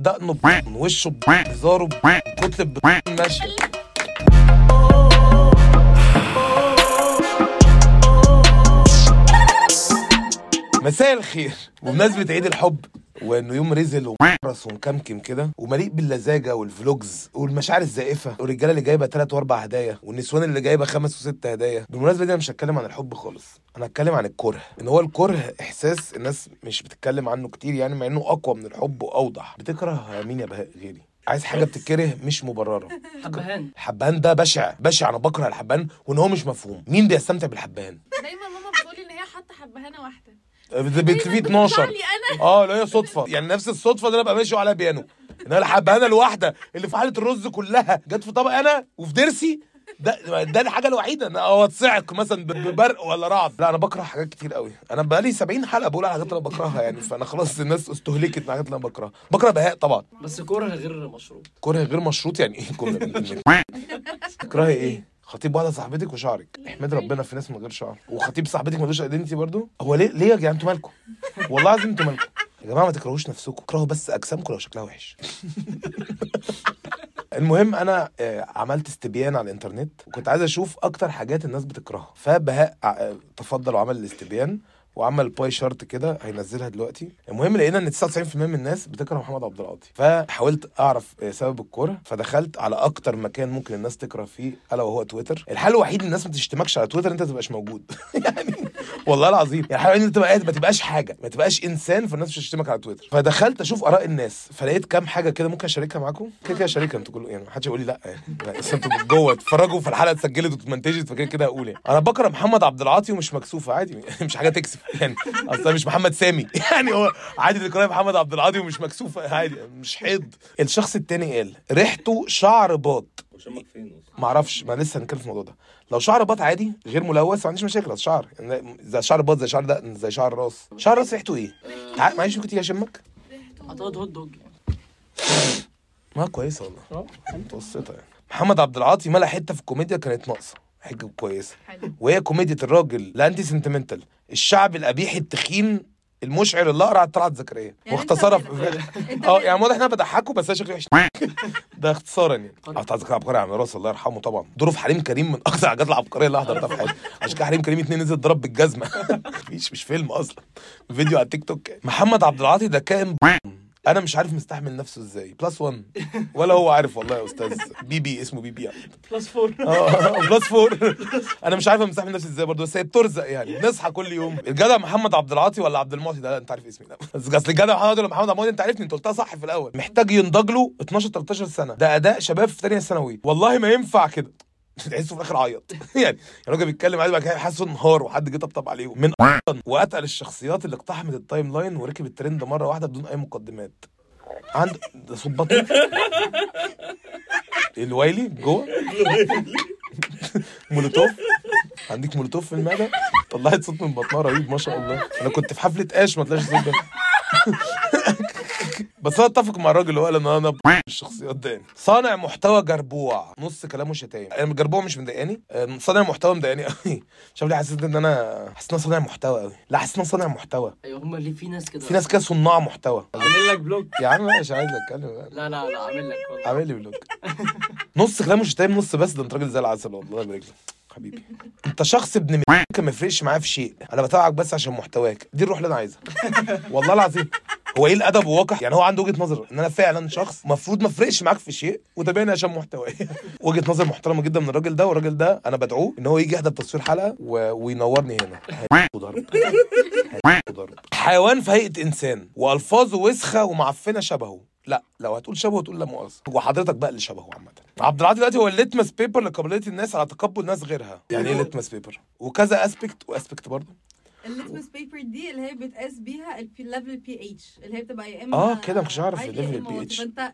دقنه وشه هزاره كتلة ماشي. مساء الخير وبمناسبة عيد الحب وإنه يوم رزل ومحرص ومكمكم كده ومليء باللذاجه والفلوجز والمشاعر الزائفة والرجالة اللي جايبة ثلاث وأربع هدايا والنسوان اللي جايبة خمس وست هدايا. بالمناسبة دي أنا مش هتكلم عن الحب خالص. أنا هتكلم عن الكره. إن هو الكره إحساس الناس مش بتتكلم عنه كتير يعني مع إنه أقوى من الحب وأوضح. بتكره مين يا بهاء غيري عايز حاجة بتتكره مش مبررة. حبهان. الحبهان ده بشع. بشع. أنا بكره الحبهان وإن هو مش مفهوم. مين بيستمتع بالحبهان؟ دايما ماما بتقولي إن هي حاطة حبهانة واحدة. في 12 لي أنا؟ آه لا هي صدفة. يعني نفس الصدفة دي أنا ابقى ماشي عليها بيانو. إن أنا الحبهانه الواحدة اللي في حالة الرز كلها جت في طبق أنا وفي ضرسي ده ده الحاجة الوحيدة. إن هو اتصعق مثلا ببرق ولا رعد. لا أنا بكره حاجات كتير قوي. أنا بقالي 70 حلقة بقول على حاجات اللي أنا بكرهها يعني. فأنا خلاص الناس استهلكت من الحاجات اللي أنا بكرهها. بكره بهاء طبعا. بس كره غير مشروط. كره غير مشروط يعني إيه كره؟ تكرهي إيه؟ خطيب واحدة صاحبتك وشعرك. احمد ربنا في ناس من غير شعر. وخطيب صاحبتك ملوش identity برضو؟ هو ليه ليه يا جدعان أنتوا مالكم والله العظيم أنتوا مالكم يا جماعة ما تكرهوش نفسكم. اكرهوا بس أجسامكم لو شكلها وحش. المهم أنا آه، عملت استبيان على الإنترنت وكنت عايز أشوف أكتر حاجات الناس بتكرهها. فبهاء آه، تفضل وعمل الاستبيان. وعمل pie chart كده هينزلها دلوقتي. المهم لقينا إن 99% من الناس بتكره محمد عبد العاطي. فحاولت أعرف سبب الكره فدخلت على أكتر مكان ممكن الناس تكره فيه ألا وهو تويتر. الحل الوحيد إن الناس ما تشتمكش على تويتر أنت تبقاش موجود. يعني والله العظيم. يعني الوحيد إن أنت ما تبقاش حاجة ما تبقاش إنسان فالناس مش هتشتمك على تويتر. فدخلت أشوف آراء الناس فلقيت كام حاجة كده ممكن أشاركها معاكم؟ كده كده أشاركها. أنتوا كله يعني ما حدش يقول لي لأ. يعني بس أنتوا جوه اتفرجوا في الحلقة اتسجلت واتمنتجت فكده كده هقول يعني. أنا بكره محمد عبد العاطي ومش مكسوفة عادي. مش حاجة تكسف يعني أصلا مش محمد سامي. يعني هو عادي تكره محمد عبد العاطي ومش مكسوفة عادي. مش حيض. الشخص التاني قال ريحته شعر باط. معرفش ما لسه هنتكلم في الموضوع ده. لو شعر باط عادي غير ملوث ما عنديش مشاكل اصل شعر. يعني زي شعر باط زي شعر ده زي شعر الراس شعر الراس ريحته إيه؟ تع- معلش ممكن تيجي أشمك؟ اعتقد hot dog ما كويسه والله. متوسطة يعني. محمد عبد العاطي ملا حتة في الكوميديا كانت ناقصة. حاجة كويسة. وهي كوميديا الراجل ال anti sentimental الشعب القبيح التخين المشعر اللي اقرع طلعت زكريا واختصارها في آه يعني واضح ان أنا بضحكه بس أنا شكلي وحش. ده اختصارا يعني. طلعت زكريا عبقري عم راس الله يرحمه طبعا. في حريم كريم من أكثر الحاجات العبقرية اللي حضرتها في حياتي عشان كده حريم كريم اتنين نزل ضرب بالجزمة. مش مش فيلم أصلا. فيديو على التيك توك. محمد عبد العاطي ده كائن أنا مش عارف مستحمل نفسه إزاي. plus 1 ولا هو عارف والله يا أستاذ. بي بي اسمه بي بي يعني. plus four آه plus four أنا مش عارف مستحمل نفسي إزاي برضه بس هي بترزق يعني. نصحى كل يوم. الجدع محمد عبد العاطي ولا عبد المعطي؟ ده أنت عارف اسمي لا بس أصل الجدع محمد ولا محمد عبد المعطي أنت عارفني أنت قلتها صح في الأول. محتاج ينضج له 12 13 سنة. ده أداء شباب في ثانية ثانوي. والله ما ينفع كده. تحسه في الآخر عيط. يعني الراجل بيتكلم عادي بعد كده حاسه انهار وحد جه طبطب عليه من واتقل الشخصيات اللي اقتحمت ال timeline وركب الترند مرة واحدة بدون أي مقدمات. عند ده صوت بطنه الويلي جوه. مولوتوف. عندك مولوتوف في المعدة؟ طلعت صوت من بطنها رهيب ما شاء الله. أنا كنت في حفلة آش ما طلعش صوت ده. بس أنا أتفق مع الراجل اللي هو قال إن أنا الشخصيات يعني صانع محتوى جربوع. نص كلامه شتايم. أنا جربوع مش مضايقاني؟ آه، صانع محتوى مضايقاني قوي مش عارف ليه حسيت إن أنا حسيت إن أنا صانع محتوى قوي لا حسيت إن أنا صانع محتوى. أيوه هما اللي في ناس كده؟ في ناس كده صناع محتوى. عامل لك block. يا عم مش عايز أتكلم. لا لا لا عامل لك والله. عامل لي block. نص كلامه شتايم نص بس. ده أنت راجل زي العسل والله يبارك لك حبيبي. أنت شخص ابن ممكن ما يفرقش معايا في شيء. أنا بتابعك بس عشان محتواك. دي الروح اللي أنا عايزها. والله العظيم. هو إيه الأدب وواقع؟ يعني هو عنده وجهة نظر إن أنا فعلا شخص المفروض ما أفرقش معاك في شيء وتابعني عشان محتواي وجهة نظر محترمة جدا من الراجل ده والراجل ده أنا بدعوه إن هو يجي يحضر تصوير حلقة و... وينورني هنا. حيوان في هيئة إنسان وألفاظه وسخة ومعفنة شبهه. لا لو هتقول شبهه تقول لا مؤاخذة. وحضرتك بقى اللي شبهه عامة. عبد العاطي دلوقتي هو ال litmus paper لقابلية الناس على تقبل ناس غيرها. يعني إيه litmus paper وكذا aspect و aspect برضه. ال litmus paper دي اللي هي بتقاس بيها ال level pH اللي هي بتبقى يا إما آه، كده ما كنتش أعرف عالي ال يا level إما واطي. pH. فانت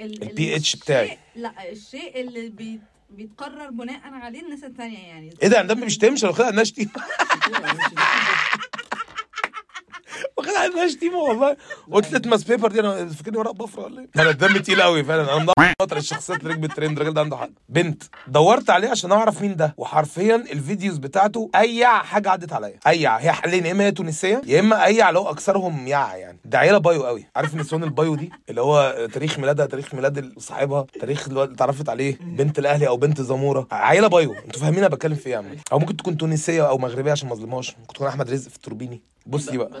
ال- ال pH الشيء- بتاعي. لا الشيء اللي بي بيتقرر بناء عليه الناس التانية يعني إيه ده عندما مش تمشي لو خدها عنها شتيمه واخدها عنها شتيمه والله قلت litmus paper دي أنا فاكرني ورق بفره ولا إيه؟ أنا دمي تقيل قوي فعلا. أنا مقطع الشخصيات اللي ركبت ترند الراجل ده عنده حق. بنت دورت عليه عشان أعرف مين ده. وحرفيا ال videos بتاعته اي حاجة عدت عليا. اي هي حاليا يا إما هي تونسية يا إما اي هو أكثرهم يع يعني. ده عيلة bio قوي عارف نسوان ال bio دي؟ اللي هو تاريخ ميلادها تاريخ ميلاد صاحبها تاريخ اللي اتعرفت عليه بنت الأهلي أو بنت زموره عيلة بايو. أنتوا فاهمين أنا بتكلم في إيه أو ممكن تكون تونسية أو مغربية عشان ما أظلمهاش. ممكن تكون أحمد رزق في التوربيني بصي بقى.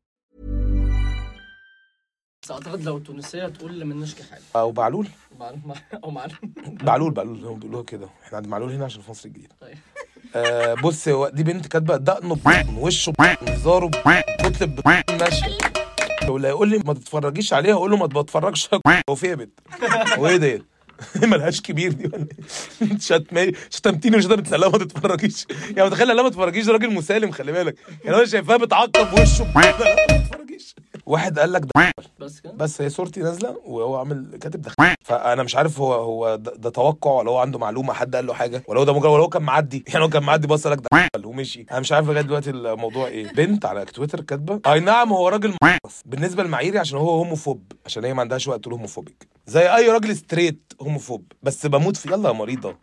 بس أعتقد لو تونسية تقول منشكي حاجة. أو بعلول. أو معلوم بعلول بعلول هم بيقولوها كده. إحنا عند معلول هنا عشان في مصر الجديدة. طيب. آه بص هو دي بنت كاتبة دقنه وشه هزاره بطن ماشيه ولا يقول لي ما تتفرجيش عليها أقول له ما بتفرجش. هو في يا بنت؟ هو إيه ده؟ ملهاش كبير دي ولا إيه؟ شتمي شتمتيني وشتمت لا ما تتفرجيش. يعني متخيل لا ما تتفرجيش ده راجل مسالم خلي بالك. يعني أنا شايفاها بتعقب وشه ما تتفرجيش. واحد قال لك ده بس كده؟ بس هي صورتي نازلة وهو عامل كاتب ده فأنا مش عارف هو هو ده, ده توقع ولا هو عنده معلومة حد قال له حاجة؟ ولا هو ده مجرد ولا هو كان معدي؟ يعني هو كان معدي بص لك ده ومشي. أنا مش عارف لغاية دلوقتي الموضوع إيه. بنت على تويتر كاتبة. أي نعم هو راجل بس. بالنسبة لمعاييري عشان هو homophobe عشان هي ما عندهاش وقت تقول homophobic زي أي راجل straight homophobe بس بموت فيه. يلا يا مريضة.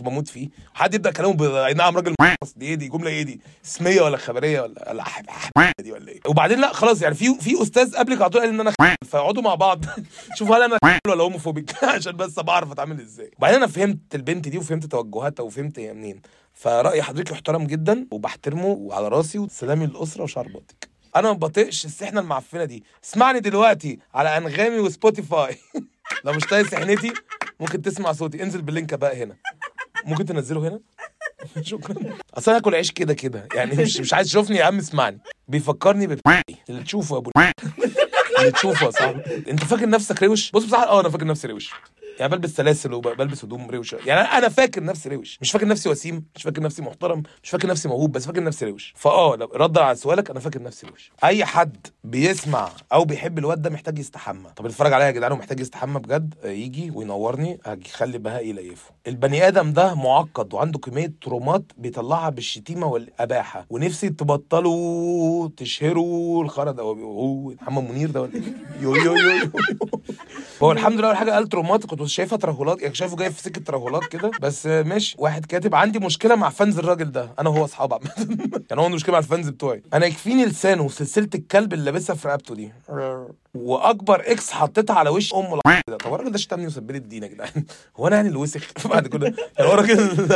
بموت فيه. حد يبدأ كلامه ب... أي نعم راجل دي إيه دي؟ جملة إيه دي؟ اسمية ولا خبرية ولا ولا دي ولا إيه؟ وبعدين لأ خلاص يعني في في أستاذ قبلك على طول قال إن أنا فيقعدوا مع بعض. شوفوا هل أنا ولا homophobic عشان بس بعرف أتعامل إزاي. وبعدين أنا فهمت البنت دي وفهمت توجهاتها وفهمت هي منين. فرأي حضرتك يحترم جدا وبحترمه وعلى راسي وسلامي للأسرة وشرباتك أنا ما بطيقش السحنة المعفنة دي. اسمعني دلوقتي على أنغامي و Spotify. لو مش طايق سحنتي ممكن تسمع صوتي. انزل بال link بقى هنا. ممكن تنزله هنا؟ شكرا. أصل أنا هاكل عيش كده كده. يعني مش مش عايز تشوفني يا عم اسمعني. بيفكرني ب اللي تشوفه يا ابو اللي تشوفه يا صاحبي. انت فاكر نفسك روش؟ بص بصراحة آه أنا فاكر نفسي روش. يعني بلبس سلاسل وبلبس هدوم روشه يعني أنا فاكر نفسي روش. مش فاكر نفسي وسيم مش فاكر نفسي محترم مش فاكر نفسي موهوب بس فاكر نفسي روش. فآه لو رد على سؤالك أنا فاكر نفسي روش. أي حد بيسمع أو بيحب الواد ده محتاج يستحمى. طب اتفرج عليا يا جدعان ومحتاج يستحمى بجد؟ آه، يجي وينورني هاجي خلي بهاء يليفه البني آدم ده معقد وعنده كمية ترومات بيطلعها بالشتيمة والأباحة. ونفسي تبطلوا تشهروا الخرا ده هو محمد منير ده ولا إيه؟ يو يو يو, يو. هو الحمد لله أول حاجة قال ترومات كنت شايفها ترهلات يعني شايفه جاي في سكة ترهلات كده. بس ماشي واحد كاتب عندي مشكلة مع fans الراجل ده أنا وهو أصحاب عامة. يعني هو مشكلة مع ال fans بتوعي. أنا يكفيني لسانه وسلسلة الكلب اللي لابسها في رقبته دي. وأكبر X حطيتها على وش أم الع- ده طب الراجل ده شتمني وسب لي الدين يا جدعان؟ هو أنا يعني اللي وسخ بعد كل يعني هو الراجل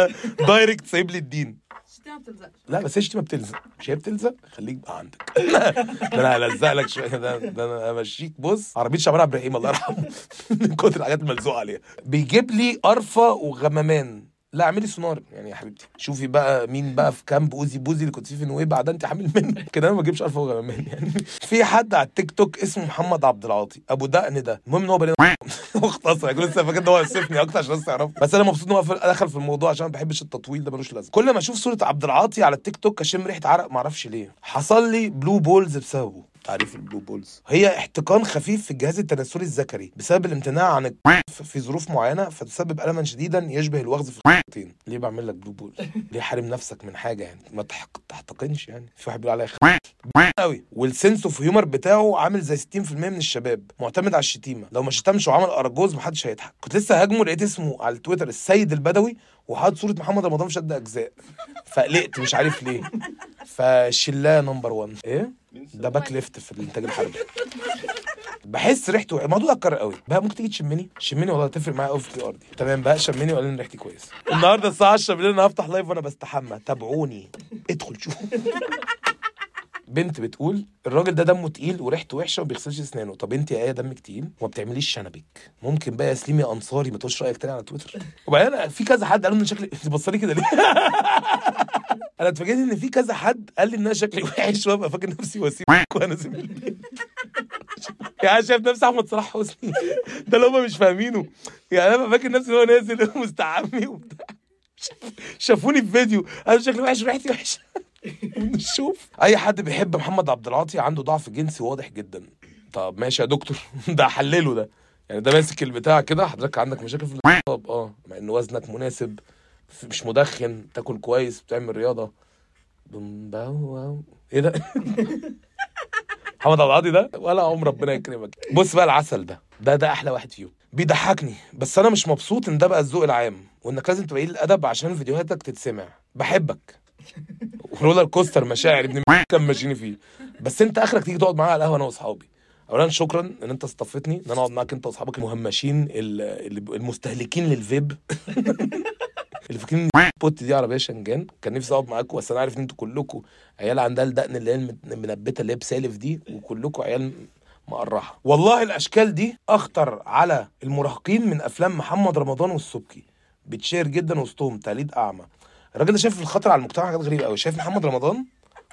direct سايب لي الدين. ما لا بس هي الشتيمه بتلزق. مش هي بتلزق؟ خليك بقى عندك. ده أنا هلزق لك شوية. ده, ده أنا همشيك. بص عربية عبد الرحيم الله يرحمه. من كتر الحاجات الملزوقة عليها. بيجيب لي قرفة وغمامان لا اعملي سونار. يعني يا حبيبتي شوفي بقى مين بقى في camp أوزي بوزي اللي كنت فيه في نويبع ده انت حامل منه. كده أنا ما بجيبش قرفه وغمامان يعني. في حد على التيك توك اسمه محمد عبد العاطي. أبو دقن ده. المهم إن هو واختصر يعني كل لسه فاكر إن هو يوصفني أكتر عشان الناس تعرف بس أنا مبسوط إن هو دخل في الموضوع عشان ما بحبش التطويل ده ملوش لازمة. كل ما أشوف صورة عبد العاطي على التيك توك اشم ريحة عرق ما أعرفش ليه. حصل لي blue balls بسببه. تعريف ال blue balls. هي احتقان خفيف في الجهاز التناسلي الذكري بسبب الامتناع عن في ظروف معينة فتسبب ألما شديدا يشبه الوخز في الخصيتين ليه بعمل لك blue ball ليه حارم نفسك من حاجة يعني؟ ما تح- تحتقنش يعني. في واحد بيقول عليا قوي. وال sense of humor بتاعه عامل زي 60% من الشباب معتمد على الشتيمة. لو ما شتمش وعمل أراجوز محدش هيضحك. كنت لسه هاجمه لقيت اسمه على التويتر السيد البدوي وحاطط صورة محمد رمضان في شد أجزاء. فقلقت مش عارف ليه. فشلاه number 1 إيه؟ ده back left في الانتاج الحربي. بحس ريحته الموضوع اتكرر قوي. بقى ممكن تيجي تشمني؟ شمني والله تفرق معايا قوي في الار دي. تمام بقى؟ شمني وقال لي ريحتي كويسة. النهارده الساعة 10 بالليل أنا هفتح live وأنا بستحمى. تابعوني. ادخل شوف. بنت بتقول الراجل ده دمه تقيل وريحته وحشة وما بيغسلش أسنانه. طب انت يا إيه دمك تقيل وما بتعمليش شنبك. ممكن بقى يا سليم يا أنصاري ما تقولش رأيك تاني على تويتر. وبعدين في كذا حد قال لي إن شكلي انت كده ليه؟ أنا اتفاجئت إن في كذا حد قال لي إن أنا شكلي وحش وأبقى فاكر نفسي وسيم وأنا زميلي يعني أنا شايف نفسي أحمد صلاح حسني. ده اللي هم مش فاهمينه. يعني أنا فاكر نفسي هو نازل مستعمي وبتاع. شافوني في فيديو. أنا شكلي وحش وريحتي وحشة. نشوف أي حد بيحب محمد عبد العاطي عنده ضعف جنسي واضح جدا. طب ماشي يا دكتور. ده حلله ده. يعني ده ماسك البتاع كده. حضرتك عندك مشاكل في آه مع إن وزنك مناسب. مش مدخن تاكل كويس بتعمل رياضة. إيه ده؟ محمد عبد ده؟ ولا عم ربنا يكرمك. بص بقى العسل ده. ده ده أحلى واحد فيهم. بيضحكني. بس أنا مش مبسوط إن ده بقى الذوق العام وإنك لازم تبقى الأدب عشان فيديوهاتك تتسمع. بحبك. roller coaster مشاعر ابن كان ماشيين فيه. بس أنت آخرك تيجي تقعد معايا على القهوة أنا وأصحابي. اولا شكرا إن أنت استضفتني إن أنا أقعد معاك أنت وأصحابك المهمشين المستهلكين للفيب. اللي فاكرين ال pod دي عربية شنجان كان نفسي أقعد معاكم بس أنا عارف إن أنتوا كلكم عيال عندها الدقن اللي هي المنبتة اللي هي بسالف دي وكلكم عيال مقرحة. والله الأشكال دي أخطر على المراهقين من أفلام محمد رمضان والسبكي. بتشير جدا وسطهم تقليد أعمى. الراجل ده شايف الخطر على المجتمع حاجات غريبة قوي شايف محمد رمضان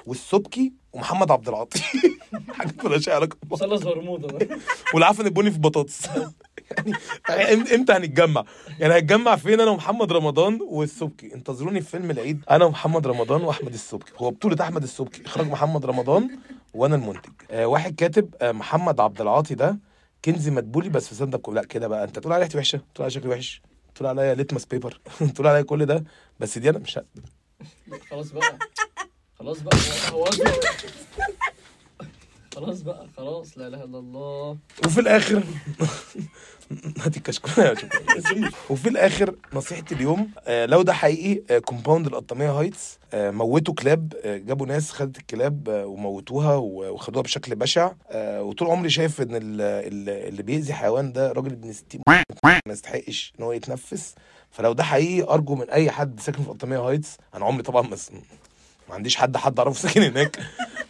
والسبكي ومحمد عبد العاطي. حاجات مالهاش علاقة. مثلث برمودا ده والعفن البني في بطاطس. يعني إمتى هنتجمع؟ يعني هنتجمع فين؟ أنا ومحمد رمضان والسبكي. انتظروني في فيلم العيد. أنا ومحمد رمضان وأحمد السبكي. هو بطولة أحمد السبكي. إخراج محمد رمضان وأنا المنتج. آه واحد كاتب آه محمد عبد العاطي ده كنزي مدبولي بس في سندك لا كده بقى. أنت تقول عليا ريحتي وحشة. تقول عليا شكلي وحش. تقول عليا litmus paper تقول عليا كل ده. بس دي أنا مش خلاص بقى. خلاص بقى هو خلاص بقى خلاص لا إله إلا الله. وفي الآخر هاتي الكشكول. وفي الآخر نصيحة اليوم آه لو ده حقيقي آه compound القطاميه هايتس آه موتوا كلاب آه جابوا ناس خدت الكلاب آه وموتوها وخدوها بشكل بشع. آه وطول عمري شايف إن ال- ال- اللي بيأذي حيوان ده راجل ابن ستين. ما يستحقش إن هو يتنفس. فلو ده حقيقي أرجو من أي حد ساكن في القطاميه هايتس أنا عمري طبعا بس ما عنديش حد حد أعرفه ساكن هناك.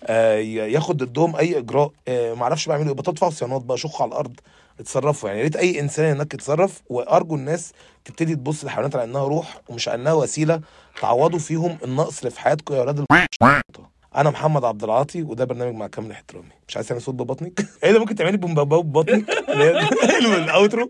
آه ياخد ضدهم أي إجراء. آه ما أعرفش بعملوا إيه. بتدفعوا صيانات بقى شخوا على الأرض اتصرفوا. يعني يا ريت أي إنسان هناك يتصرف وأرجو الناس تبتدي تبص للحيوانات على إنها روح ومش على إنها وسيلة تعوضوا فيهم النقص اللي في حياتكم يا أولاد أنا محمد عبد العاطي وده برنامج مع كامل احترامي. مش عايز تعمل صوت ببطنك؟ إيه ده ممكن تعملي بومبابا ببطنك؟ ال outro